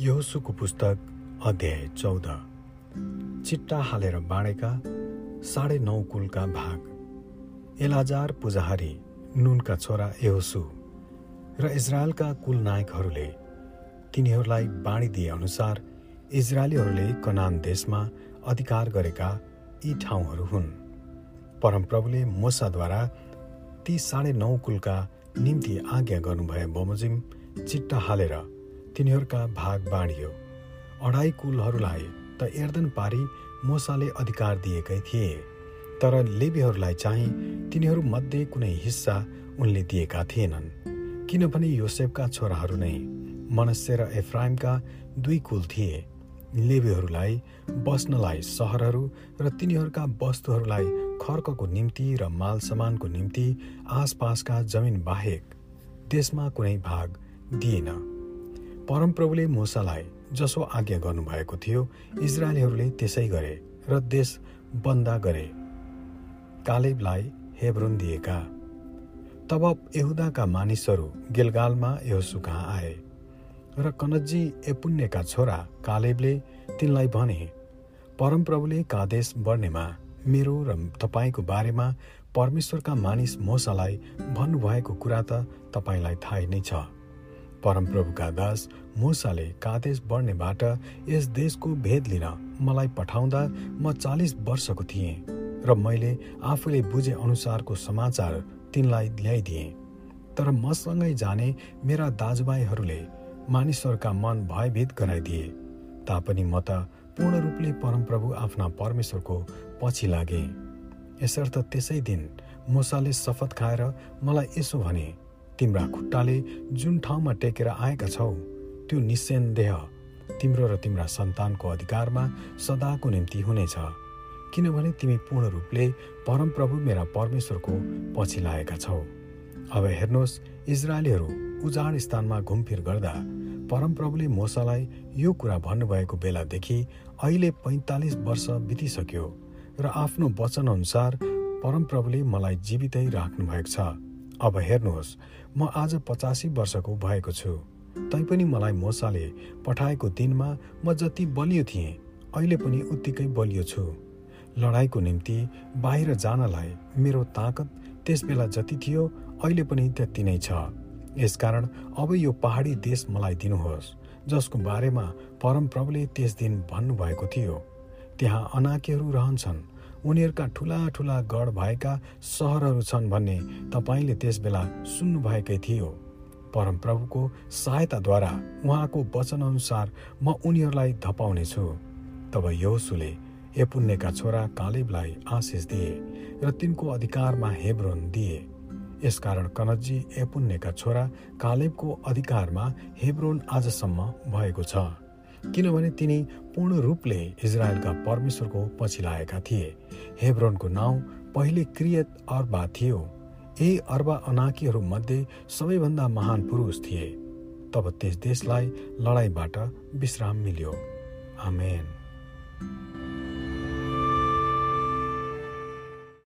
यहोसुको पुस्तक अध्याय चौध। चिट्टा हालेर बाँडेका साढे नौ कुलका भाग। एलाजार पुजाहारी नुनका छोरा एहोसु र इजरायलका कुल नायकहरूले तिनीहरूलाई बाँडिदिए अनुसार इजरायलीहरूले कनान देशमा अधिकार गरेका यी ठाउँहरू हुन्। परमप्रभुले मोसाद्वारा ती साढे नौ कुलका निम्ति आज्ञा गर्नुभए बमोजिम चिट्टा हालेर तिनीहरूका भाग बाँडियो। अढाई कुलहरूलाई त एर्दन पारी मोसाले अधिकार दिएकै थिए तर लेबीहरूलाई चाहिँ तिनीहरूमध्ये कुनै हिस्सा उनले दिएका थिएनन् किनभने योसेफका छोराहरू नै मनस्य र एफ्राइमका दुई कुल थिए। लेबीहरूलाई बस्नलाई सहरहरू र तिनीहरूका वस्तुहरूलाई खर्कको निम्ति र माल सामानको निम्ति आसपासका जमिन बाहेक देशमा कुनै भाग दिएन। परमप्रभुले मुसालाई जसो आज्ञा गर्नुभएको थियो इजरायलीहरूले त्यसै गरे र देश बन्दा गरे। कालेबलाई हेब्रोन दिएका। तब यहुदाका मानिसहरू गेलगालमा यहोसु कहाँ आए र कनज्जी एपुण्यका छोरा कालेबले तिनलाई भने परमप्रभुले कादेश बढ्नेमा मेरो र तपाईँको बारेमा परमेश्वरका मानिस मोसालाई भन्नुभएको कुरा त तपाईँलाई थाहै नै छ। परमप्रभुका दास मुसाले कादेश बढ्नेबाट यस देशको भेद लिन मलाई पठाउँदा म चालिस वर्षको थिएँ र मैले आफूले बुझे अनुसारको समाचार तिनलाई ल्याइदिएँ। तर मसँगै जाने मेरा दाजुभाइहरूले मानिसहरूका मन भयभीत गराइदिए। तापनि म त पूर्ण रूपले परमप्रभु आफ्ना परमेश्वरको पछि लागे। यसर्थ त्यसै दिन मुसाले शपथ खाएर मलाई यसो भने तिम्रा खुट्टाले जुन ठाउँमा टेकेर आएका छौ त्यो निस्सन्देह तिम्रो र तिम्रा सन्तानको अधिकारमा सदाको निम्ति हुनेछ। किनभने तिमी पूर्ण रूपले परमप्रभु मेरा परमेश्वरको पछि लागेका छौ। अब हेर्नुहोस् इजरायलीहरू उजाड स्थानमा घुमफिर गर्दा परमप्रभुले मोसालाई यो कुरा भन्नुभएको बेलादेखि अहिले पैँतालिस वर्ष बितिसक्यो र आफ्नो वचनअनुसार परमप्रभुले मलाई जीवितै राख्नु भएको छ। अब हेर्नुहोस् म आज पचासी वर्षको भएको छु। तैपनि मलाई मोसाले पठाएको दिनमा म जति बलियो थिएँ अहिले पनि उत्तिकै बलियो छु। लडाईँको निम्ति बाहिर जानलाई मेरो ताकत त्यस बेला जति थियो अहिले पनि त्यति नै छ। यसकारण अब यो पहाडी देश मलाई दिनुहोस् जसको बारेमा परमप्रभुले त्यस दिन भन्नुभएको थियो। त्यहाँ अनाकेहरू रहन्छन्। उनीहरूका ठुला ठुला गढ भएका सहरहरू छन् भन्ने तपाईँले त्यस बेला सुन्नुभएकै थियो। परमप्रभुको सहायताद्वारा उहाँको वचनअनुसार म उनीहरूलाई धपाउनेछु। तब योसुले एपुण्यका छोरा कालेबलाई आशिष दिए र तिनको अधिकारमा हेब्रोन दिए। यसकारण कनजी एपुण्यका छोरा कालेबको अधिकारमा हेब्रोन आजसम्म भएको छ। किनभने तिनी पूर्ण रूपले इजरायलका परमेश्वरको पछि लागेका थिए। हेब्रोनको नाउँ पहिले क्रियत अर्बा थियो। यही अर्बा मध्ये सबैभन्दा महान पुरुष थिए। तब त्यस देशलाई लडाईँबाट विश्राम मिल्यो। आमेन।